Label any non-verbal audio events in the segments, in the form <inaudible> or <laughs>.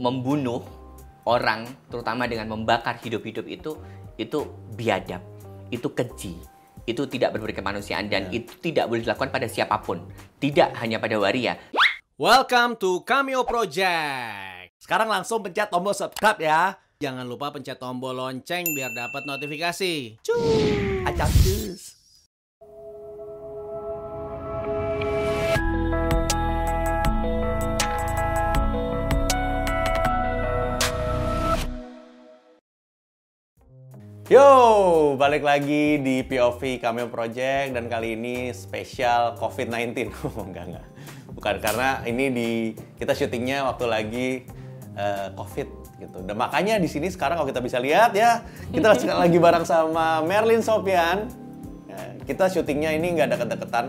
membunuh orang terutama dengan membakar hidup-hidup itu itu biadab, itu keji, itu tidak berbudi kemanusiaan dan Ya. itu tidak boleh dilakukan pada siapa pun, tidak hanya pada waria. Welcome to Cameo Project. Sekarang langsung pencet tombol subscribe ya. Jangan lupa pencet tombol lonceng biar dapat notifikasi. Cuy, acak cus. Yo, balik lagi di POV Cameo Project dan kali ini spesial COVID-19. <laughs> Oh, enggak enggak. Bukan karena ini di kita syutingnya waktu lagi eh, COVID gitu. Dan makanya di sini sekarang kalau kita bisa lihat ya, kita lagi <laughs> bareng sama Merlin Sopian. Ya, kita syutingnya ini nggak ada deket-deketan,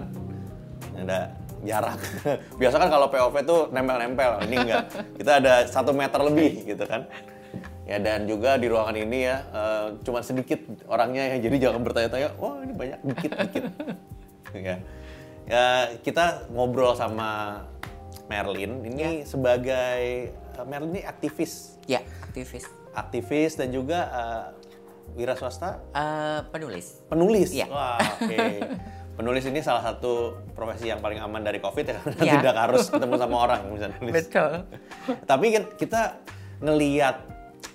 ada jarak. <laughs> Biasa kan kalau POV tuh nempel-nempel, ini enggak. Kita ada satu meter lebih gitu kan. Ya dan juga di ruangan ini ya eh, cuma sedikit orangnya ya jadi jangan bertanya-tanya, wah ini banyak dikit-dikit. <laughs> ya. ya kita ngobrol sama Merlin ini sebagai eh, Merlin ini aktivis, Ya, aktivis, aktivis dan juga eh, wira swasta Eh, penulis. penulis. Iya. Wah, oke. <laughs> Penulis ini salah satu profesi yang paling aman dari COVID ya karena Iya. tidak harus ketemu sama orang nulis. <laughs> Betul. Tapi kan kita ngeliat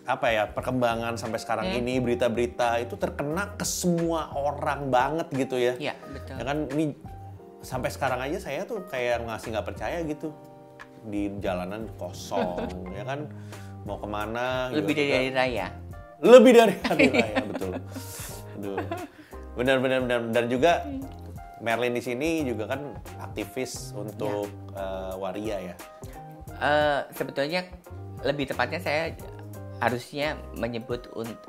apa ya perkembangan sampai sekarang Hmm. ini berita-berita itu terkena ke semua orang banget gitu ya. Iya, betul. Ya kan ini sampai sekarang aja saya tuh kayak ngasih nggak percaya gitu di jalanan kosong <laughs> ya kan mau ke mana Lebih juga dari kita- hari raya. lebih dari hari <laughs> raya betul aduh benar benar benar dan juga Merlin di sini juga kan aktivis untuk eh, waria ya Eh, sebetulnya lebih tepatnya saya harusnya menyebut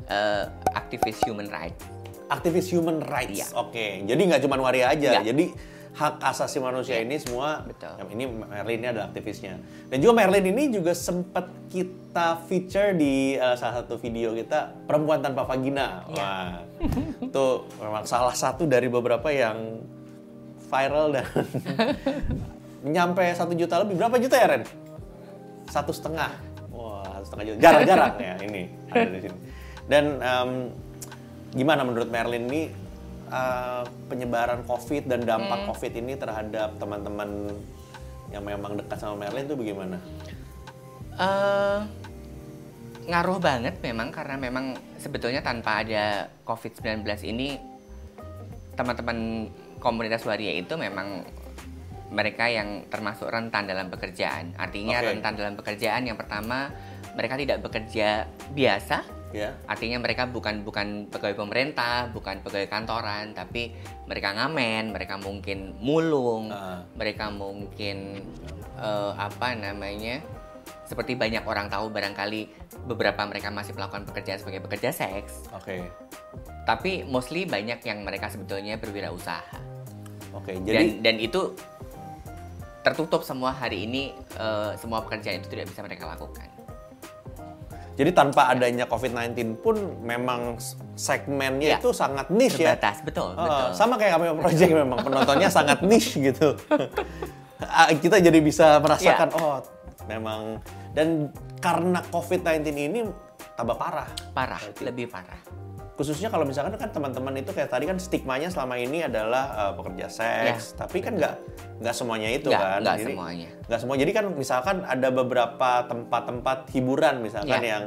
eh, aktivis human rights. aktivis human rights Iya. oke jadi nggak cuma waria aja Iya. jadi hak asasi manusia ini semua Betul. ini Merlin ini adalah aktivisnya dan juga Merlin ini juga sempat kita feature di eh, salah satu video kita perempuan tanpa vagina Iya. wah itu memang salah satu dari beberapa yang viral dan <laughs> nyampe satu juta lebih berapa juta ya Ren satu setengah satu setengah juta jarang-jarang ya ini ada di sini dan em, gimana menurut Merlin ini eh, penyebaran COVID dan dampak COVID ini terhadap teman-teman yang memang dekat sama Merlin itu bagaimana? eh ngaruh banget memang karena memang sebetulnya tanpa ada COVID-19 ini teman-teman komunitas waria itu memang mereka yang termasuk rentan dalam pekerjaan. Artinya Oke. rentan dalam pekerjaan yang pertama mereka tidak bekerja biasa, Ya, Artinya mereka bukan bukan pegawai pemerintah, bukan pegawai kantoran, tapi mereka ngamen, mereka mungkin mulung, Ah. mereka mungkin eh, apa namanya? Seperti banyak orang tahu barangkali beberapa mereka masih melakukan pekerjaan sebagai pekerja seks, oke, tapi mostly banyak yang mereka sebetulnya berwirausaha. oke. Dan Jadi dan itu tertutup semua hari ini eh, semua pekerjaan itu tidak bisa mereka lakukan. Jadi tanpa adanya COVID-19 pun memang segmennya Ya. itu sangat niche ya. Terbatas, betul, Oh, betul. sama kayak kami project memang penontonnya sangat niche gitu. <laughs> Ah, kita jadi bisa merasakan Ya. oh memang dan karena COVID-19 ini tambah parah. Parah, Berarti- lebih parah. Khususnya kalau misalkan kan teman-teman itu kayak tadi kan stigmanya selama ini adalah uh, pekerja seks, tapi kan nggak nggak semuanya itu Nggak, kan. nggak semuanya. Nggak semua. Jadi kan misalkan ada beberapa tempat-tempat hiburan misalkan Ya. yang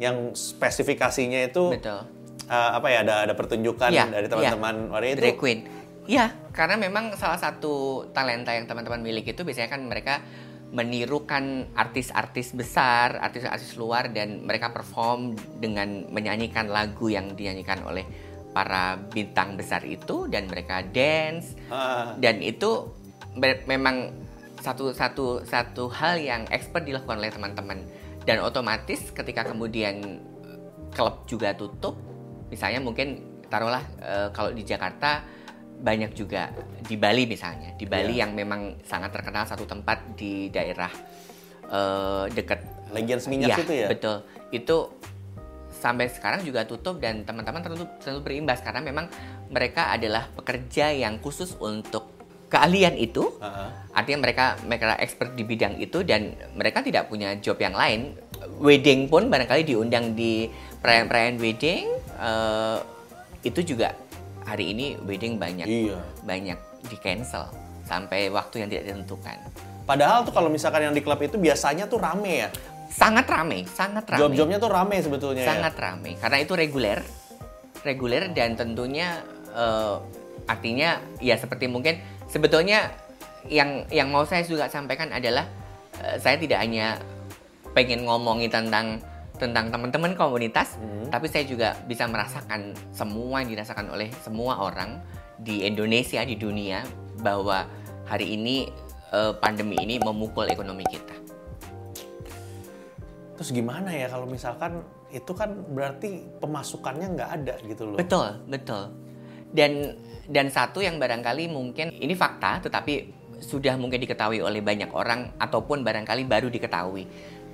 yang spesifikasinya itu Betul. uh, apa ya ada ada pertunjukan Iya, dari teman-teman waria itu Drag queen. Iya, karena memang salah satu talenta yang teman-teman miliki itu biasanya kan mereka menirukan artis-artis besar, artis-artis luar dan mereka perform dengan menyanyikan lagu yang dinyanyikan oleh para bintang besar itu dan mereka dance. Ah, dan itu me- memang satu satu satu hal yang expert dilakukan oleh teman-teman. Dan otomatis ketika kemudian eh, klub juga tutup misalnya mungkin taruhlah eh, kalau di Jakarta banyak juga di Bali misalnya di Bali Iya. yang memang sangat terkenal satu tempat di daerah eh, dekat Legian Seminyak Iya, itu ya? betul itu sampai sekarang juga tutup dan teman-teman tentu tentu berimbas karena memang mereka adalah pekerja yang khusus untuk keahlian itu Heeh. artinya mereka mereka expert di bidang itu dan mereka tidak punya job yang lain wedding pun barangkali diundang di perayaan-perayaan wedding uh, itu juga hari ini wedding banyak Iya. banyak di cancel sampai waktu yang tidak ditentukan. Padahal tuh kalau misalkan yang di klub itu biasanya tuh rame ya. Sangat rame, sangat rame. Job-jobnya tuh rame sebetulnya sangat rame karena itu reguler, reguler dan tentunya eh, artinya ya seperti mungkin sebetulnya yang yang mau saya juga sampaikan adalah eh, saya tidak hanya pengen ngomongin tentang tentang teman-teman komunitas, tapi saya juga bisa merasakan semua yang dirasakan oleh semua orang di Indonesia di dunia bahwa hari ini eh, pandemi ini memukul ekonomi kita. Terus gimana ya kalau misalkan itu kan berarti pemasukannya nggak ada gitu loh. Betul, betul. Dan dan satu yang barangkali mungkin ini fakta tetapi sudah mungkin diketahui oleh banyak orang ataupun barangkali baru diketahui.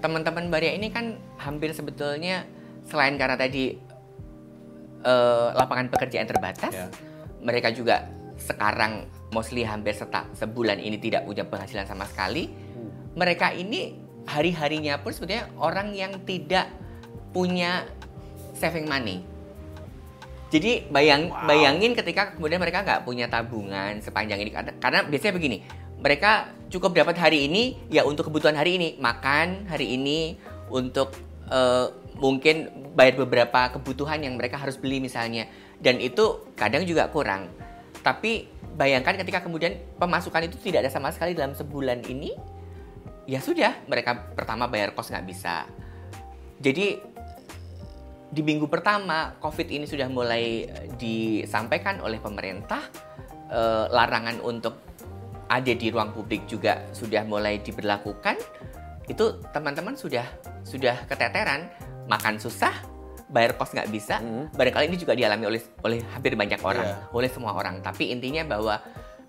Teman-teman Baria ini kan hampir sebetulnya selain karena tadi eh, lapangan pekerjaan terbatas, Ya. mereka juga sekarang mostly hampir seta, sebulan ini tidak punya penghasilan sama sekali. Mereka ini hari-harinya pun sebetulnya orang yang tidak punya saving money. Jadi bayang Wow. bayangin ketika kemudian mereka nggak punya tabungan sepanjang ini karena, karena biasanya begini, mereka cukup dapat hari ini ya untuk kebutuhan hari ini, makan hari ini untuk eh, mungkin bayar beberapa kebutuhan yang mereka harus beli misalnya dan itu kadang juga kurang. Tapi bayangkan ketika kemudian pemasukan itu tidak ada sama sekali dalam sebulan ini, ya sudah mereka pertama bayar kos nggak bisa. Jadi di minggu pertama COVID ini sudah mulai eh, disampaikan oleh pemerintah eh, larangan untuk ada di ruang publik juga sudah mulai diberlakukan itu teman-teman sudah sudah keteteran makan susah bayar kos nggak bisa Hmm. barangkali ini juga dialami oleh oleh hampir banyak orang Iya. oleh semua orang tapi intinya bahwa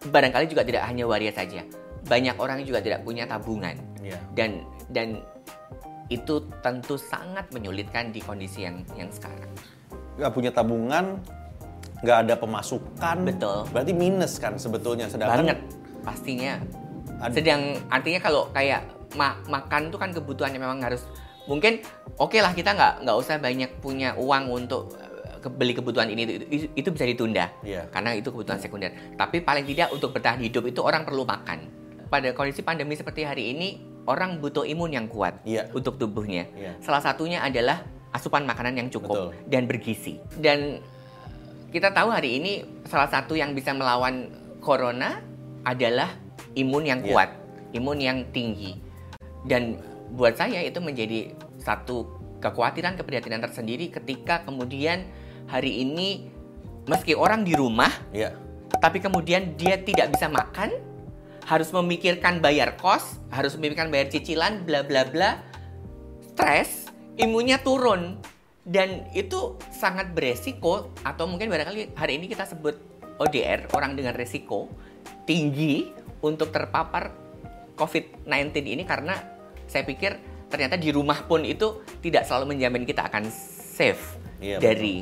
barangkali juga tidak hanya waria saja banyak orang juga tidak punya tabungan Iya. dan dan itu tentu sangat menyulitkan di kondisi yang yang sekarang. Nggak punya tabungan, nggak ada pemasukan. Betul. Berarti minus kan sebetulnya. Sedangkan Banget pastinya. Ad- Sedang artinya kalau kayak ma- makan tuh kan kebutuhan yang memang harus mungkin oke lah kita nggak nggak usah banyak punya uang untuk eh, beli kebutuhan ini itu, itu- itu bisa ditunda Iya. karena itu kebutuhan sekunder. Tapi paling tidak untuk bertahan hidup itu orang perlu makan. Pada kondisi pandemi seperti hari ini orang butuh imun yang kuat Iya. untuk tubuhnya. Iya. Salah satunya adalah asupan makanan yang cukup Betul. dan bergizi. Dan kita tahu hari ini salah satu yang bisa melawan corona adalah imun yang Iya. kuat, imun yang tinggi. Dan buat saya itu menjadi satu kekhawatiran keprihatinan tersendiri ketika kemudian hari ini meski orang di rumah Iya. tapi kemudian dia tidak bisa makan, harus memikirkan bayar kos, harus memikirkan bayar cicilan, bla bla bla, stres, imunnya turun. Dan itu sangat beresiko, atau mungkin barangkali hari ini kita sebut ODR, orang dengan resiko tinggi untuk terpapar COVID-19 ini karena saya pikir ternyata di rumah pun itu tidak selalu menjamin kita akan safe Iya, dari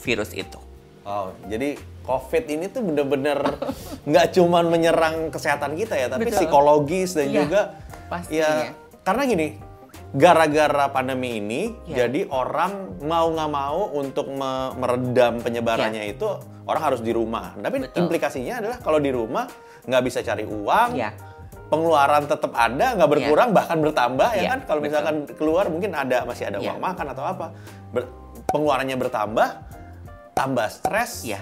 virus itu. Oh, jadi COVID ini tuh bener-bener <laughs> nggak cuman menyerang kesehatan kita ya, tapi Betul. psikologis dan Iya, juga pastinya. ya karena gini, gara-gara pandemi ini, Iya. jadi orang mau nggak mau untuk me- meredam penyebarannya itu orang harus di rumah. Tapi Iya. Betul. implikasinya adalah kalau di rumah nggak bisa cari uang, Iya. pengeluaran tetap ada, nggak berkurang bahkan bertambah ya Iya, kan? Kalau betul. misalkan keluar mungkin ada masih ada Iya. uang makan atau apa, Ber- pengeluarannya bertambah, tambah stres. Ya,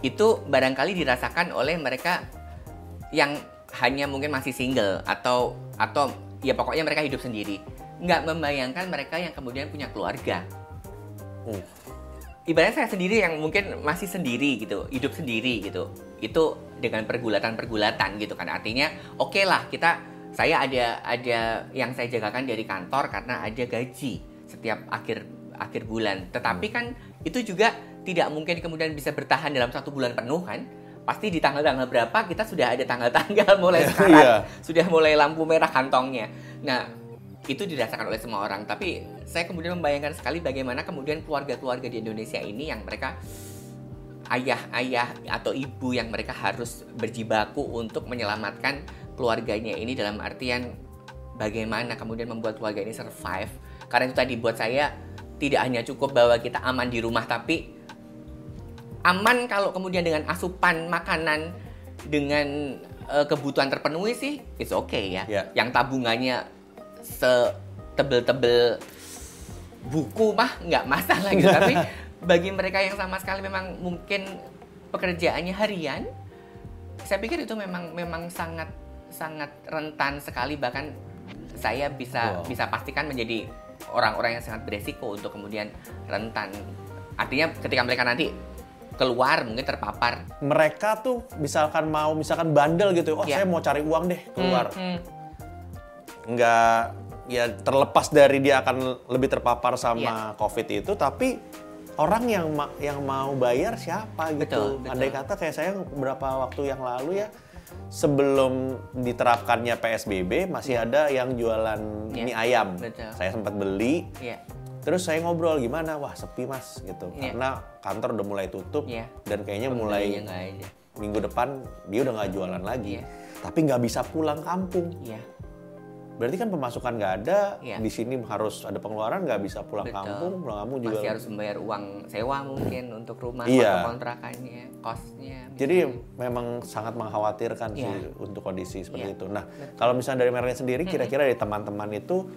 itu barangkali dirasakan oleh mereka yang hanya mungkin masih single atau atau ya pokoknya mereka hidup sendiri. Nggak membayangkan mereka yang kemudian punya keluarga. Uh. Ibaratnya saya sendiri yang mungkin masih sendiri gitu, hidup sendiri gitu. Itu dengan pergulatan-pergulatan gitu kan. Artinya oke lah kita saya ada ada yang saya jagakan dari kantor karena ada gaji setiap akhir akhir bulan. Tetapi kan itu juga tidak mungkin kemudian bisa bertahan dalam satu bulan penuh kan. Pasti di tanggal-tanggal berapa kita sudah ada tanggal-tanggal <laughs> mulai sekarang. Iya. Sudah mulai lampu merah kantongnya. Nah, itu dirasakan oleh semua orang. Tapi saya kemudian membayangkan sekali bagaimana kemudian keluarga-keluarga di Indonesia ini yang mereka ayah-ayah atau ibu yang mereka harus berjibaku untuk menyelamatkan keluarganya ini dalam artian bagaimana kemudian membuat keluarga ini survive. Karena itu tadi buat saya tidak hanya cukup bahwa kita aman di rumah tapi aman kalau kemudian dengan asupan makanan dengan uh, kebutuhan terpenuhi sih it's okay ya. Yeah. Yang tabungannya setebel-tebel buku mah nggak masalah gitu <laughs> tapi bagi mereka yang sama sekali memang mungkin pekerjaannya harian saya pikir itu memang memang sangat sangat rentan sekali bahkan saya bisa Wow. bisa pastikan menjadi orang-orang yang sangat beresiko untuk kemudian rentan artinya ketika mereka nanti keluar mungkin terpapar Mereka tuh misalkan mau misalkan bandel gitu, oh Ya. saya mau cari uang deh keluar. Hmm, hmm. nggak ya terlepas dari dia akan lebih terpapar sama covid itu tapi orang yang ma- yang mau bayar siapa gitu Betul, betul. andai kata kayak saya beberapa waktu yang lalu ya sebelum diterapkannya PSBB masih ada yang jualan Iya, mie ayam betul. saya sempat beli Iya. Terus saya ngobrol gimana wah sepi mas gitu Iya. karena kantor udah mulai tutup Iya. dan kayaknya mulai Pembelinya ada. minggu depan dia udah nggak jualan lagi Iya. tapi nggak bisa pulang kampung Iya. Berarti kan pemasukan nggak ada, Iya. di sini harus ada pengeluaran, nggak bisa pulang Betul. kampung, pulang kampung juga. masih harus membayar uang sewa mungkin untuk rumah Iya. atau kontrakannya kosnya Jadi memang sangat mengkhawatirkan sih Iya. untuk kondisi seperti Iya. itu. Nah, kalau misalnya dari mereka sendiri, kira-kira dari teman-teman itu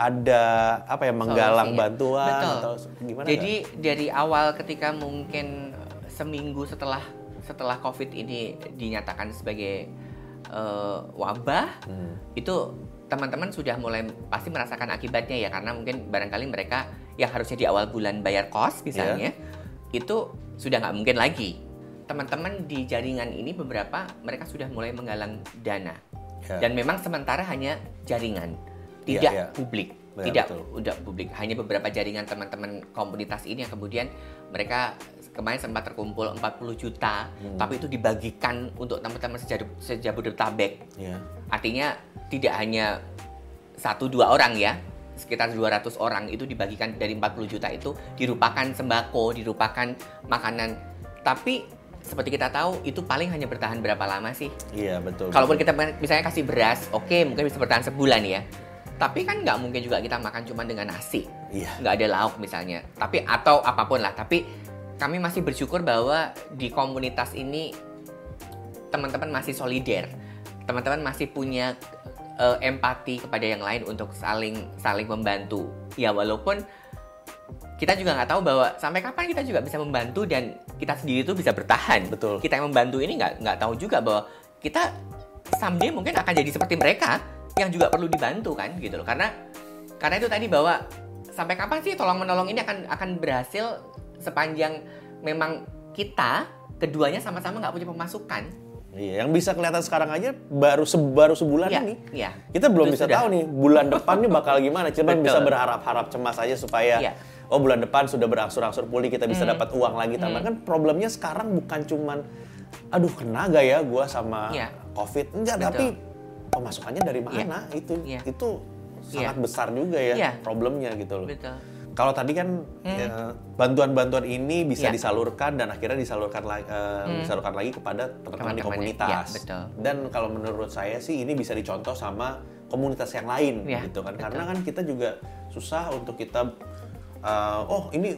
ada apa ya menggalang Solusinya. bantuan Betul. atau gimana? Jadi dari awal ketika mungkin seminggu setelah setelah COVID ini dinyatakan sebagai eh, wabah, Hmm. itu teman-teman sudah mulai pasti merasakan akibatnya ya karena mungkin barangkali mereka yang harusnya di awal bulan bayar kos misalnya itu sudah nggak mungkin lagi. Teman-teman di jaringan ini beberapa mereka sudah mulai menggalang dana Ya. dan memang sementara hanya jaringan, Iya, tidak iya. publik, Ya, tidak betul. udah publik. Hanya beberapa jaringan teman-teman komunitas ini yang kemudian mereka kemarin sempat terkumpul 40 juta, Hmm. tapi itu dibagikan untuk teman-teman sejabodetabek. Ya. Artinya tidak hanya satu dua orang ya, sekitar 200 orang itu dibagikan dari 40 juta itu dirupakan sembako, dirupakan makanan. Tapi seperti kita tahu itu paling hanya bertahan berapa lama sih? Iya betul. Kalaupun betul. kita misalnya kasih beras, oke mungkin bisa bertahan sebulan ya. Tapi kan nggak mungkin juga kita makan cuma dengan nasi, Iya. nggak ada lauk misalnya. Tapi atau apa pun lah. Tapi kami masih bersyukur bahwa di komunitas ini teman-teman masih solider, teman-teman masih punya eh, empati kepada yang lain untuk saling saling membantu. Ya walaupun kita juga nggak tahu bahwa sampai kapan kita juga bisa membantu dan kita sendiri itu bisa bertahan. Betul. Kita yang membantu ini nggak nggak tahu juga bahwa kita someday mungkin akan jadi seperti mereka yang juga perlu dibantu kan gitu loh. Karena karena itu tadi bahwa sampai kapan sih tolong menolong ini akan akan berhasil sepanjang memang kita keduanya sama-sama nggak punya pemasukan. Iya, yang bisa kelihatan sekarang aja baru se baru sebulan Iya, ini. iya. Kita belum Itu bisa sudah. tahu nih bulan depan nih bakal gimana. Cuman Betul. bisa berharap-harap cemas aja supaya Iya. oh bulan depan sudah berangsur-angsur pulih kita bisa Hmm. dapat uang lagi tambahan. Kan problemnya sekarang bukan cuman aduh kena gak ya gua sama Iya. Covid. Enggak, Betul. tapi pemasukannya dari mana itu Iya. itu sangat Iya. besar juga ya Iya. problemnya gitu loh. Betul. Kalau tadi kan ya, bantuan-bantuan ini bisa Iya. disalurkan dan akhirnya disalurkan lagi disalurkan lagi kepada teman-teman di Teman-teman, komunitas. iya, betul. Dan kalau menurut saya sih ini bisa dicontoh sama komunitas yang lain Iya, gitu kan. betul. Karena kan kita juga susah untuk kita uh, oh ini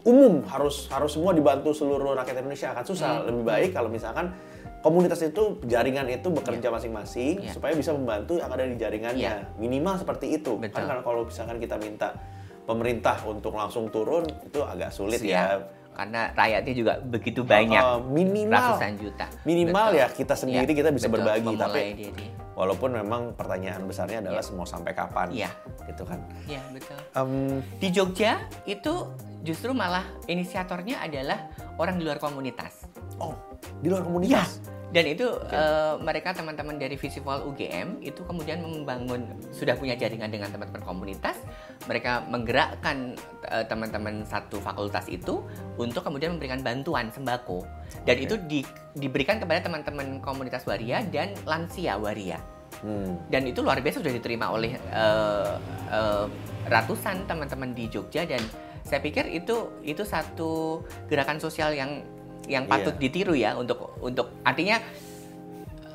umum harus harus semua dibantu seluruh rakyat Indonesia akan susah. Hmm. Lebih baik kalau misalkan komunitas itu jaringan itu bekerja masing-masing Iya. supaya bisa membantu yang ada di jaringannya. Iya. Minimal seperti itu. Betul. Kan karena kalau misalkan kita minta pemerintah untuk langsung turun itu agak sulit Siap. ya. Karena rakyatnya juga begitu banyak. Uh, minimal ratusan juta. minimal Betul. ya kita sendiri Iya, kita bisa betul. berbagi Memulai tapi diri. walaupun memang pertanyaan besarnya adalah mau sampai kapan Iya. gitu kan. Iya, betul. Em, Di Jogja itu justru malah inisiatornya adalah orang di luar komunitas. oh di luar Iya. komunitas. Dan itu eh, mereka teman-teman dari Visival UGM itu kemudian membangun sudah punya jaringan dengan teman-teman komunitas. Mereka menggerakkan eh, teman-teman satu fakultas itu untuk kemudian memberikan bantuan sembako. Dan Oke. itu di- diberikan kepada teman-teman komunitas waria dan lansia waria. Hmm. Dan itu luar biasa sudah diterima oleh eh, eh, ratusan teman-teman di Jogja dan saya pikir itu itu satu gerakan sosial yang yang patut Iya. ditiru ya untuk untuk artinya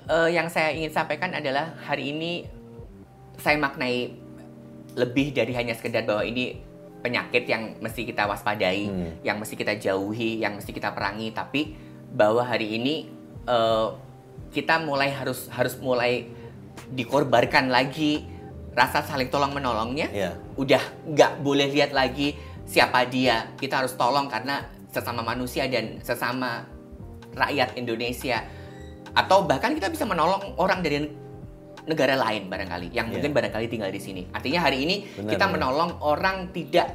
eh, yang saya ingin sampaikan adalah hari ini saya maknai lebih dari hanya sekedar bahwa ini penyakit yang mesti kita waspadai, Hmm. yang mesti kita jauhi, yang mesti kita perangi, tapi bahwa hari ini eh, kita mulai harus harus mulai dikorbankan lagi rasa saling tolong menolongnya. Iya. Udah nggak boleh lihat lagi siapa dia. Kita harus tolong karena sesama manusia dan sesama rakyat Indonesia. Atau bahkan kita bisa menolong orang dari negara lain barangkali yang Iya. mungkin barangkali tinggal di sini. Artinya hari ini Benar, kita benar. menolong orang tidak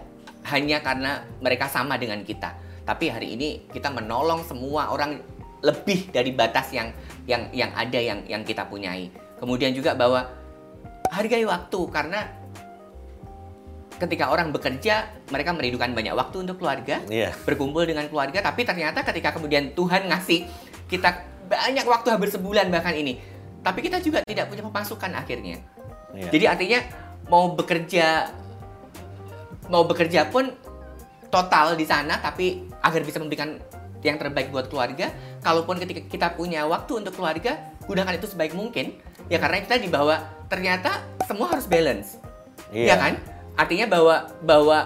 hanya karena mereka sama dengan kita, tapi hari ini kita menolong semua orang lebih dari batas yang yang yang ada yang yang kita punyai. Kemudian juga bahwa hargai waktu karena ketika orang bekerja mereka merindukan banyak waktu untuk keluarga Iya. berkumpul dengan keluarga tapi ternyata ketika kemudian Tuhan ngasih kita banyak waktu hampir sebulan bahkan ini tapi kita juga tidak punya pemasukan akhirnya Iya. jadi artinya mau bekerja mau bekerja pun total di sana tapi agar bisa memberikan yang terbaik buat keluarga kalaupun ketika kita punya waktu untuk keluarga gunakan itu sebaik mungkin ya karena kita dibawa ternyata semua harus balance Iya. ya kan artinya bahwa bahwa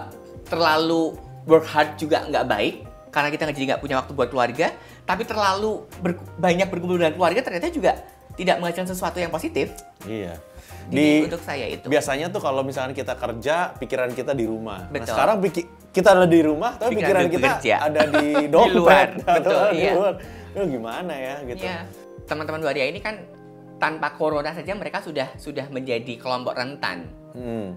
terlalu work hard juga nggak baik karena kita jadi nggak punya waktu buat keluarga tapi terlalu ber- banyak berkumpul dengan keluarga ternyata juga tidak menghasilkan sesuatu yang positif Iya. Jadi Di untuk saya itu biasanya tuh kalau misalkan kita kerja, pikiran kita di rumah. Nah, Betul. sekarang piki- kita ada di rumah, tapi Pikiran pikiran kita bekerja. ada di <laughs> dompet luar, atau betul, di iya. luar. Itu gimana ya gitu. Iya. Teman-teman waria ini kan tanpa corona saja mereka sudah sudah menjadi kelompok rentan. Hmm.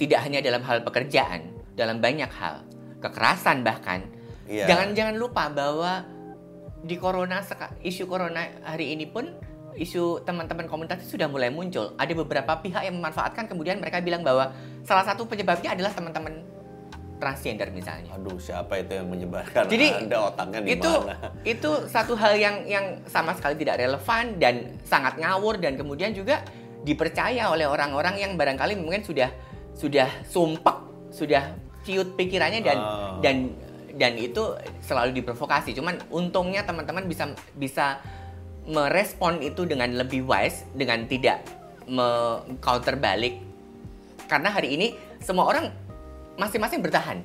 Tidak hanya dalam hal pekerjaan, dalam banyak hal, kekerasan bahkan. Iya. Jangan jangan lupa bahwa di corona isu corona hari ini pun isu teman-teman komunitas sudah mulai muncul. Ada beberapa pihak yang memanfaatkan kemudian mereka bilang bahwa salah satu penyebabnya adalah teman-teman transgender misalnya. Aduh, siapa itu yang menyebarkan? Jadi, Anda otaknya di itu mana? itu satu hal yang yang sama sekali tidak relevan dan sangat ngawur dan kemudian juga dipercaya oleh orang-orang yang barangkali mungkin sudah sudah sumpek sudah ciut pikirannya dan Ah. dan dan itu selalu diprovokasi cuman untungnya teman-teman bisa bisa merespon itu dengan lebih wise dengan tidak me counter balik karena hari ini semua orang masing-masing bertahan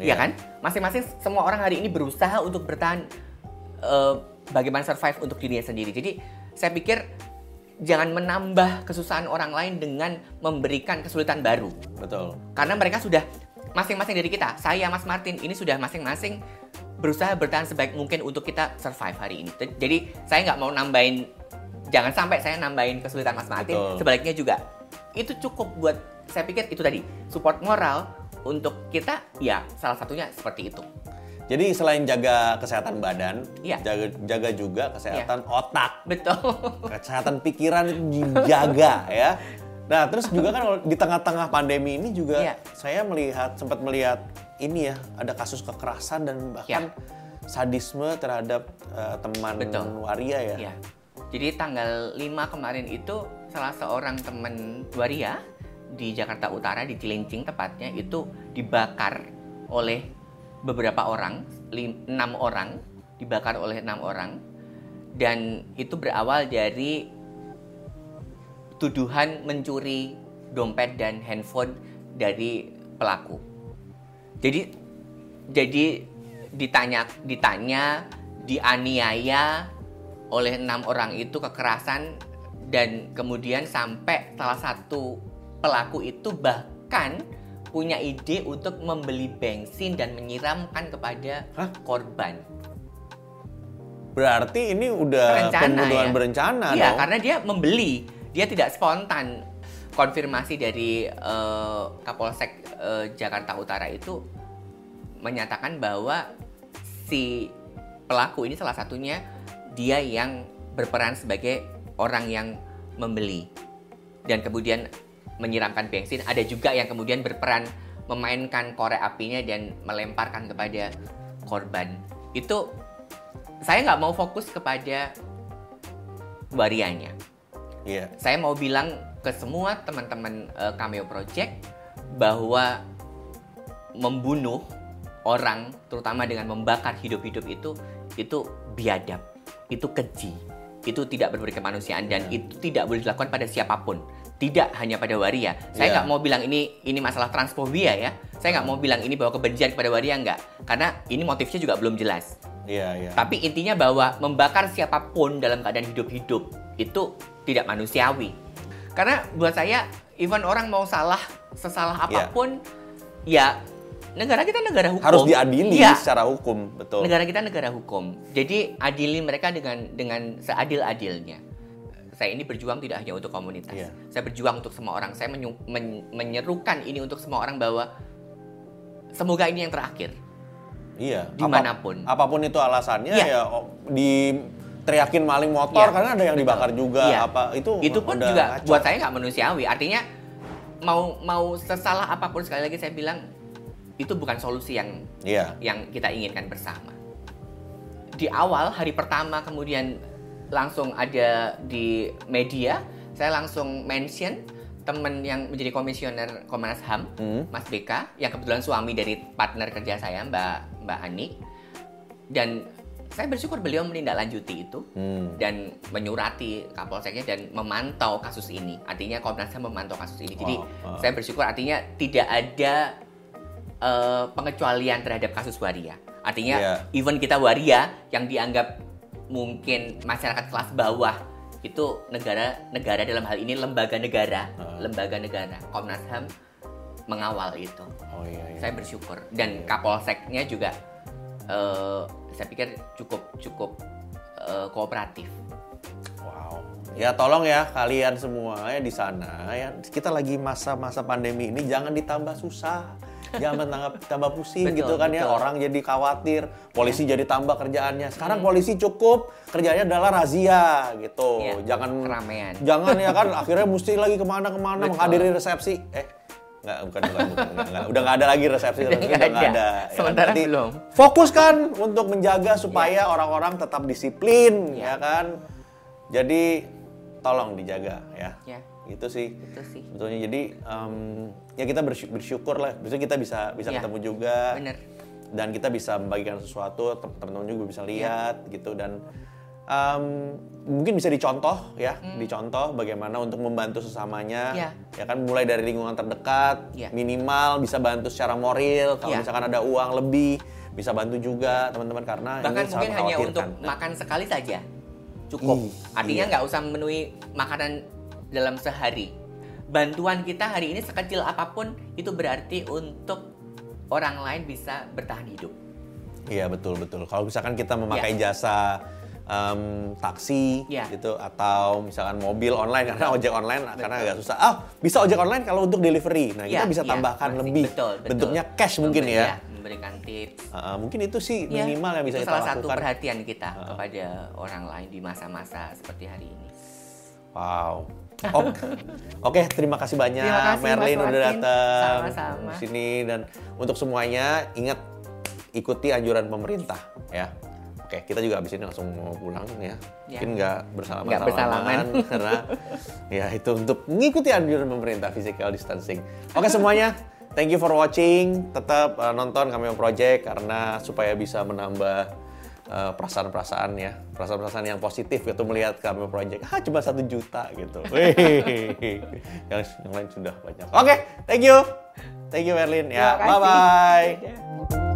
Iya. ya kan masing-masing semua orang hari ini berusaha untuk bertahan eh, bagaimana survive untuk dirinya sendiri jadi saya pikir jangan menambah kesusahan orang lain dengan memberikan kesulitan baru. Betul. karena mereka sudah masing-masing dari kita. Saya Mas Martin ini sudah masing-masing berusaha bertahan sebaik mungkin untuk kita survive hari ini. Jadi saya nggak mau nambahin jangan sampai saya nambahin kesulitan Mas Martin Betul. sebaliknya juga. Itu cukup buat saya pikir itu tadi support moral untuk kita ya salah satunya seperti itu Jadi selain jaga kesehatan badan, Iya. jaga jaga juga kesehatan otak, betul kesehatan pikiran itu dijaga ya. Nah, terus juga kan kalau di tengah-tengah pandemi ini juga Iya. saya melihat sempat melihat ini ya, ada kasus kekerasan dan bahkan sadisme terhadap eh, teman Betul. waria ya. Ya. Jadi tanggal 5 kemarin itu salah seorang teman waria di Jakarta Utara di Cilincing tepatnya itu dibakar oleh beberapa orang, enam orang dibakar oleh enam orang dan itu berawal dari tuduhan mencuri dompet dan handphone dari pelaku. Jadi jadi ditanya ditanya dianiaya oleh enam orang itu kekerasan dan kemudian sampai salah satu pelaku itu bahkan punya ide untuk membeli bensin dan menyiramkan kepada Hah? korban. Berarti ini udah Berencana, pembunuhan ya? berencana Iya, dong. karena dia membeli, dia tidak spontan. Konfirmasi dari eh, Kapolsek eh, Jakarta Utara itu menyatakan bahwa si pelaku ini salah satunya dia yang berperan sebagai orang yang membeli dan kemudian menyiramkan bensin. Ada juga yang kemudian berperan memainkan korek apinya dan melemparkan kepada korban. Itu saya nggak mau fokus kepada warianya. Iya. Saya mau bilang ke semua teman-teman eh, Cameo Project bahwa membunuh orang, terutama dengan membakar hidup-hidup itu, itu biadab, itu keji, itu tidak berberi kemanusiaan dan itu tidak boleh dilakukan pada siapa pun. Tidak hanya pada waria. Saya Iya. nggak mau bilang ini ini masalah transfobia ya. Saya nggak mau bilang ini bahwa kebencian kepada waria nggak, karena ini motifnya juga belum jelas. Iya, iya. Tapi intinya bahwa membakar siapa pun dalam keadaan hidup-hidup itu tidak manusiawi. Karena buat saya, even orang mau salah sesalah Iya. apa pun, ya negara kita negara hukum. Harus diadili Iya. secara hukum, betul. Negara kita negara hukum. Jadi adili mereka dengan dengan seadil-adilnya. Saya ini berjuang tidak hanya untuk komunitas. Iya. Saya berjuang untuk semua orang. Saya menyu- men- menyerukan ini untuk semua orang bahwa semoga ini yang terakhir. Iya. Di mana pun. Apa- apa pun itu alasannya Iya. ya oh, di teriakin maling motor Iya. karena ada yang dibakar juga Iya. apa itu itu pun juga ngaco. buat saya nggak manusiawi. Artinya mau mau sesalah apa pun sekali lagi saya bilang itu bukan solusi yang Iya. yang kita inginkan bersama. Di awal hari pertama kemudian langsung ada di media, saya langsung mention teman yang menjadi komisioner Komnas HAM, Hmm. Mas BK, yang kebetulan suami dari partner kerja saya, Mbak Mbak Ani. Dan saya bersyukur beliau menindaklanjuti itu Hmm. dan menyurati Kapolseknya dan memantau kasus ini. Artinya Komnas HAM memantau kasus ini. Jadi Wow, wow. saya bersyukur artinya tidak ada eh, pengecualian terhadap kasus waria. Artinya Iya. even kita waria yang dianggap mungkin masyarakat kelas bawah itu negara negara dalam hal ini lembaga negara, Ah. lembaga negara. Komnas HAM mengawal itu. Oh iya, iya. Saya bersyukur dan Kapolseknya juga eh, saya pikir cukup cukup eh, kooperatif. Wow. Ya tolong ya kalian semua ya di sana ya kita lagi masa-masa pandemi ini jangan ditambah susah. Jangan tambah, tambah pusing Betul, gitu kan ya betul. orang jadi khawatir polisi jadi tambah kerjaannya sekarang polisi cukup kerjanya adalah razia gitu Iya, jangan keramaian. jangan ya kan akhirnya mesti lagi ke mana-kemana menghadiri resepsi eh nggak bukan bukan, bukan, nggak, nggak. udah nggak ada lagi resepsi Udah nggak ada. ada Ya, Sementara nanti belum. fokus kan untuk menjaga supaya orang-orang tetap disiplin Ya. ya kan jadi tolong dijaga ya Ya. Itu sih Itu sih. sebetulnya jadi em, ya kita bersy- bersyukur lah bisa kita bisa bisa Ya. ketemu juga Bener. dan kita bisa membagikan sesuatu tem- teman-teman juga bisa Ya. lihat gitu dan em, mungkin bisa dicontoh ya Hmm. dicontoh bagaimana untuk membantu sesamanya Ya. ya kan mulai dari lingkungan terdekat Ya. minimal bisa bantu secara moral kalau Ya. misalkan ada uang lebih bisa bantu juga teman-teman karena Bahkan ini mungkin hanya untuk makan sekali saja cukup. Ih, Artinya iya. nggak usah memenuhi makanan dalam sehari. Bantuan kita hari ini sekecil apa pun itu berarti untuk orang lain bisa bertahan hidup. Iya betul betul. Kalau misalkan kita memakai jasa em, taksi Ya. gitu atau misalkan mobil online karena ojek online karena agak susah. Ah bisa ojek online kalau untuk delivery. Nah kita Ya, bisa ya, tambahkan lebih betul, betul. bentuknya cash mungkin Memberi- ya. memberikan tips. Ah, mungkin itu sih Ya, minimal yang bisa itu kita salah satu lakukan. perhatian kita kepada orang lain di masa-masa seperti hari ini. Wow. Oke, terima kasih banyak Terima kasih, Merlin Mas udah datang Sama-sama. di sini dan untuk semuanya ingat ikuti anjuran pemerintah ya. Oke, kita juga habis ini langsung mau pulang ya. Ya. Mungkin nggak bersalaman Nggak bersalaman. <laughs> karena ya itu untuk mengikuti anjuran pemerintah physical distancing. Oke <laughs> semuanya, thank you for watching. Tetap uh, nonton Cameo Project karena supaya bisa menambah perasaan-perasaan ya, perasaan-perasaan yang positif gitu melihat Cameo Project. Ah cuma satu juta gitu. <laughs> Yang, yang lain sudah banyak. Oke, thank you, thank you Merlin. Ya, bye bye.